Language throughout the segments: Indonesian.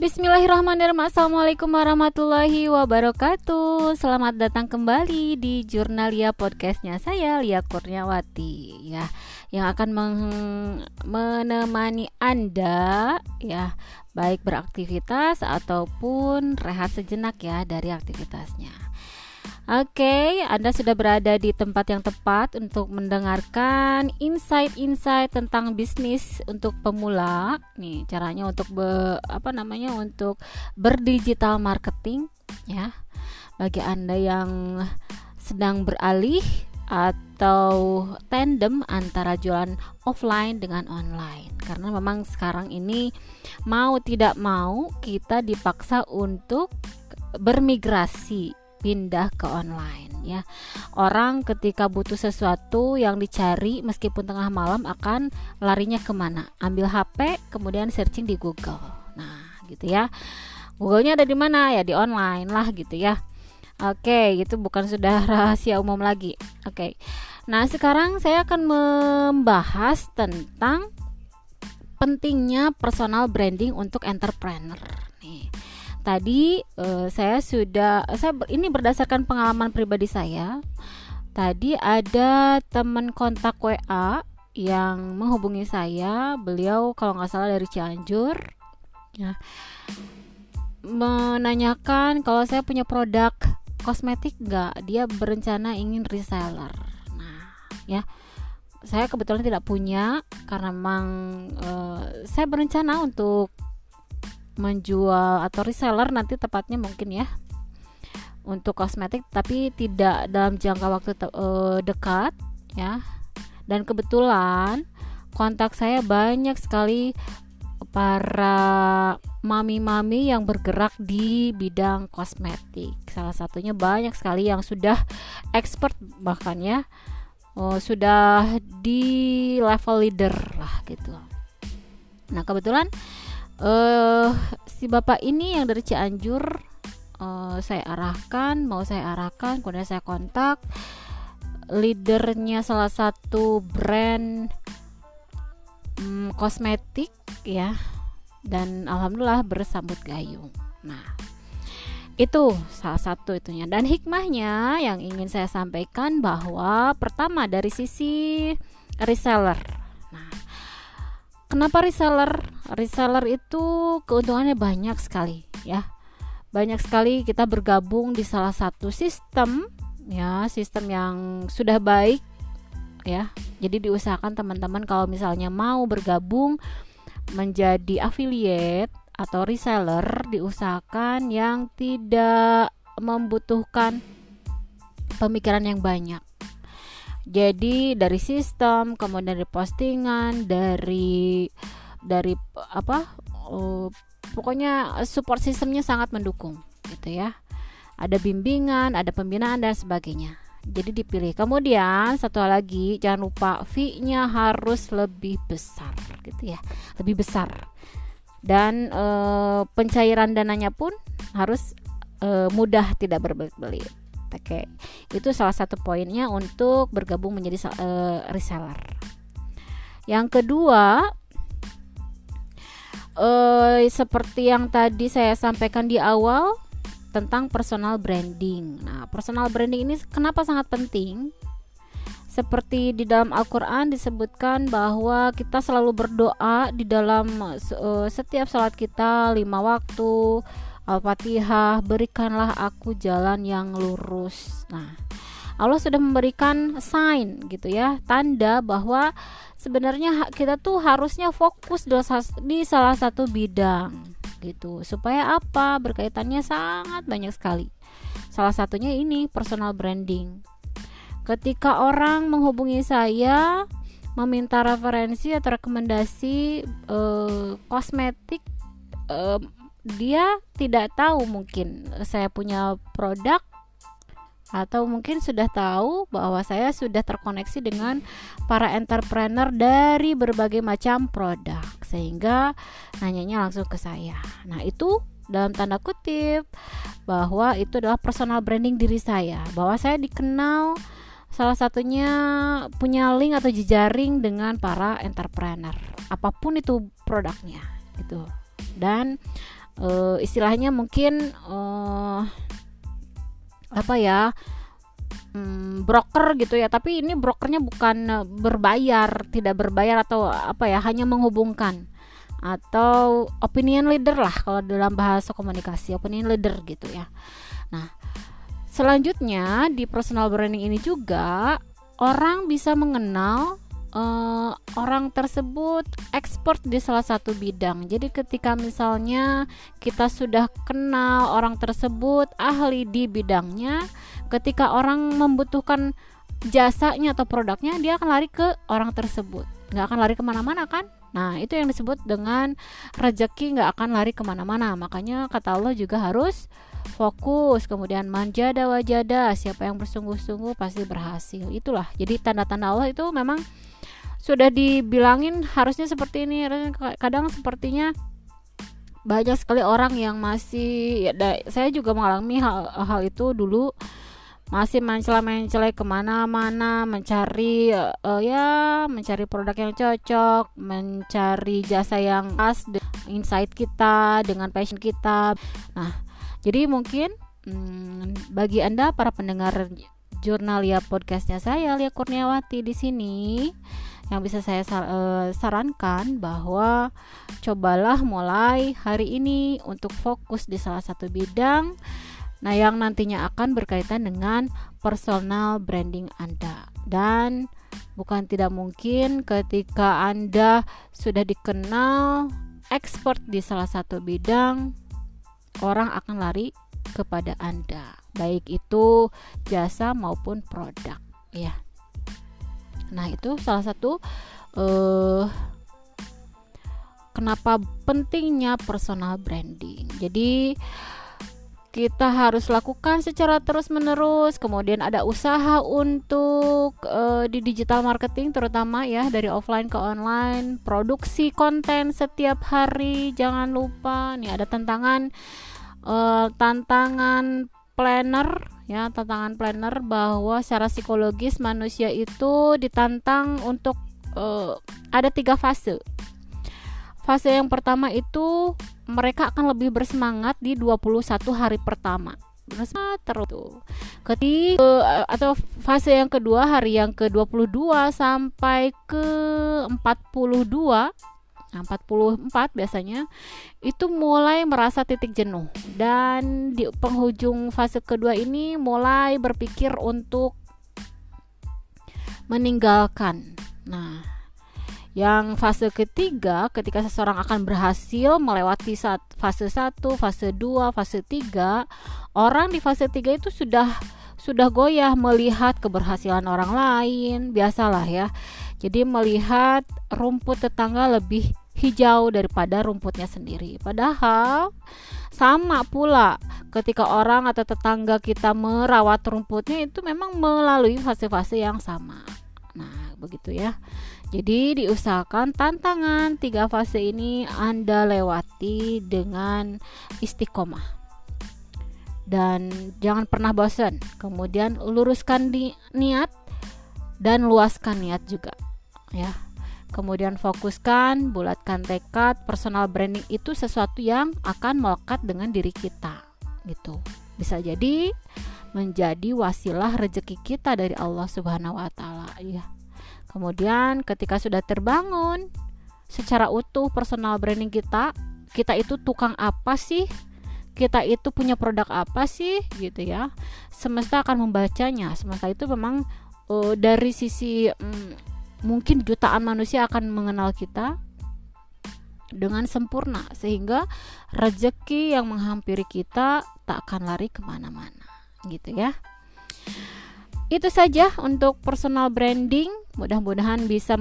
Bismillahirrahmanirrahim. Assalamualaikum warahmatullahi wabarakatuh. Selamat datang kembali di Jurnalia podcastnya saya Lia Kurniawati ya. Yang akan menemani Anda ya Baik beraktivitas ataupun rehat sejenak ya dari aktivitasnya Oke, okay, Anda sudah berada di tempat yang tepat untuk mendengarkan insight-insight tentang bisnis untuk pemula. Nih, caranya untuk be, apa namanya? untuk berdigital marketing ya. Bagi Anda yang sedang beralih atau tandem antara jualan offline dengan online. Karena memang sekarang ini mau tidak mau kita dipaksa untuk bermigrasi pindah ke online ya. Orang ketika butuh sesuatu yang dicari meskipun tengah malam akan larinya ke mana? Ambil HP kemudian searching di Google. Nah gitu ya. Googlenya ada di mana ya di online lah gitu ya. Oke, itu bukan sudah rahasia umum lagi. Oke. Nah, sekarang saya akan membahas tentang pentingnya personal branding untuk entrepreneur. Nih tadi uh, saya sudah saya ini berdasarkan pengalaman pribadi saya. Tadi ada teman kontak WA yang menghubungi saya. Beliau kalau nggak salah dari Cianjur. Ya. Menanyakan kalau saya punya produk kosmetik nggak. Dia berencana ingin reseller. Nah ya. Saya kebetulan tidak punya karena memang uh, saya berencana untuk menjual atau reseller nanti tepatnya mungkin ya untuk kosmetik tapi tidak dalam jangka waktu uh, dekat ya. Dan kebetulan kontak saya banyak sekali para mami-mami yang bergerak di bidang kosmetik. Salah satunya banyak sekali yang sudah expert bahkan ya. Oh, sudah di level leader lah gitu. Nah kebetulan uh, si bapak ini yang dari Cianjur uh, saya arahkan mau saya arahkan kemudian saya kontak. Leadernya salah satu brand um, kosmetik ya. Dan alhamdulillah bersambut gayung. Nah itu salah satu itunya. Dan hikmahnya yang ingin saya sampaikan bahwa pertama dari sisi reseller Kenapa reseller? Reseller itu keuntungannya banyak sekali ya. Banyak sekali kita bergabung di salah satu sistem ya, sistem yang sudah baik ya. Jadi diusahakan teman-teman kalau misalnya mau bergabung menjadi affiliate atau reseller diusahakan yang tidak membutuhkan pemikiran yang banyak jadi dari sistem kemudian dari postingan dari dari apa uh, pokoknya support sistemnya sangat mendukung gitu ya. Ada bimbingan ada pembinaan dan sebagainya. Jadi dipilih. Kemudian satu lagi jangan lupa fee-nya harus lebih besar gitu ya. Lebih besar. Dan e, pencairan dananya pun harus e, mudah tidak berbelit-belit Oke, itu salah satu poinnya untuk bergabung menjadi uh, reseller. Yang kedua, uh, seperti yang tadi saya sampaikan di awal tentang personal branding. Nah, personal branding ini kenapa sangat penting? Seperti di dalam Al-Quran disebutkan bahwa kita selalu berdoa di dalam uh, setiap salat kita lima waktu Al-Fatihah, berikanlah aku jalan yang lurus. Nah, Allah sudah memberikan sign gitu ya, tanda bahwa sebenarnya kita tuh harusnya fokus di salah satu bidang gitu. Supaya apa? Berkaitannya sangat banyak sekali. Salah satunya ini personal branding. Ketika orang menghubungi saya meminta referensi atau rekomendasi eh, kosmetik eh, dia tidak tahu mungkin saya punya produk atau mungkin sudah tahu bahwa saya sudah terkoneksi dengan para entrepreneur dari berbagai macam produk sehingga nanyanya langsung ke saya. Nah, itu dalam tanda kutip bahwa itu adalah personal branding diri saya, bahwa saya dikenal salah satunya punya link atau jejaring dengan para entrepreneur apa pun itu produknya gitu. Dan uh, istilahnya mungkin uh, apa ya um, broker gitu ya. Tapi ini brokernya bukan berbayar tidak berbayar atau apa ya hanya menghubungkan. Atau opinion leader lah kalau dalam bahasa komunikasi opinion leader gitu ya. Nah selanjutnya di personal branding ini juga orang bisa mengenal uh, orang tersebut expert di salah satu bidang. Jadi ketika misalnya kita sudah kenal orang tersebut ahli di bidangnya, ketika orang membutuhkan jasanya atau produknya, dia akan lari ke orang tersebut. Nggak akan lari ke mana-mana kan? Nah itu yang disebut dengan rezeki nggak akan lari ke mana-mana. Makanya kata Allah juga harus fokus kemudian manjada wajada siapa yang bersungguh-sungguh pasti berhasil itulah jadi tanda-tanda Allah itu memang sudah dibilangin harusnya seperti ini. Kadang sepertinya banyak sekali orang yang masih ya, da, saya juga mengalami hal, hal itu dulu. Masih mencela-mencela ke mana-mana mencari uh, ya mencari produk yang cocok mencari jasa yang pas insight kita dengan passion kita. Nah jadi mungkin hmm, bagi anda para pendengar jurnal ya podcastnya saya Lia Kurniawati di sini yang bisa saya uh, sarankan bahwa cobalah mulai hari ini untuk fokus di salah satu bidang nah yang nantinya akan berkaitan dengan personal branding Anda. Dan bukan tidak mungkin ketika Anda sudah dikenal expert di salah satu bidang orang akan lari kepada Anda. Baik itu jasa maupun produk. Ya Nah, itu salah satu uh, kenapa pentingnya personal branding. Jadi kita harus lakukan secara terus-menerus. Kemudian ada usaha untuk uh, di digital marketing terutama ya dari offline ke online, produksi konten setiap hari. Jangan lupa nih ada tantangan uh, tantangan planner ya tantangan planner bahwa secara psikologis manusia itu ditantang untuk uh, ada tiga fase. Fase yang pertama itu mereka akan lebih bersemangat di 21 hari pertama. Terus tuh ketika uh, atau fase yang kedua hari yang ke 22 sampai ke 42 Nah, 44 biasanya itu mulai merasa titik jenuh dan di penghujung fase kedua ini mulai berpikir untuk meninggalkan. Nah, yang fase ketiga ketika seseorang akan berhasil melewati saat fase 1, fase 2, fase 3, orang di fase 3 itu sudah sudah goyah melihat keberhasilan orang lain, biasalah ya. Jadi melihat rumput tetangga lebih hijau daripada rumputnya sendiri. Padahal sama pula ketika orang atau tetangga kita merawat rumputnya itu memang melalui fase-fase yang sama. Nah, begitu ya. Jadi diusahakan tantangan tiga fase ini Anda lewati dengan istiqomah. Dan jangan pernah bosan. Kemudian luruskan di niat dan luaskan niat juga. Ya, kemudian fokuskan, bulatkan tekad, personal branding itu sesuatu yang akan melekat dengan diri kita gitu. Bisa jadi menjadi wasilah rezeki kita dari Allah Subhanahu wa taala ya. Kemudian ketika sudah terbangun secara utuh personal branding kita, kita itu tukang apa sih? Kita itu punya produk apa sih gitu ya. Semesta akan membacanya. Semesta itu memang uh, dari sisi um, mungkin jutaan manusia akan mengenal kita dengan sempurna sehingga rezeki yang menghampiri kita tak akan lari ke mana-mana gitu ya. Itu saja untuk personal branding. Mudah-mudahan bisa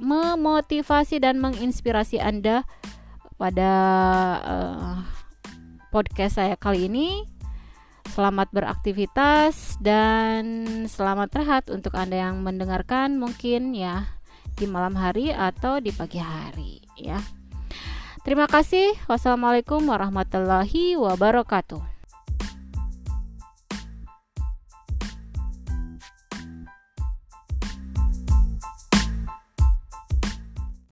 memotivasi dan menginspirasi anda pada uh, podcast saya kali ini Selamat beraktivitas dan selamat rehat untuk Anda yang mendengarkan mungkin ya di malam hari atau di pagi hari ya. Terima kasih. Wassalamualaikum warahmatullahi wabarakatuh.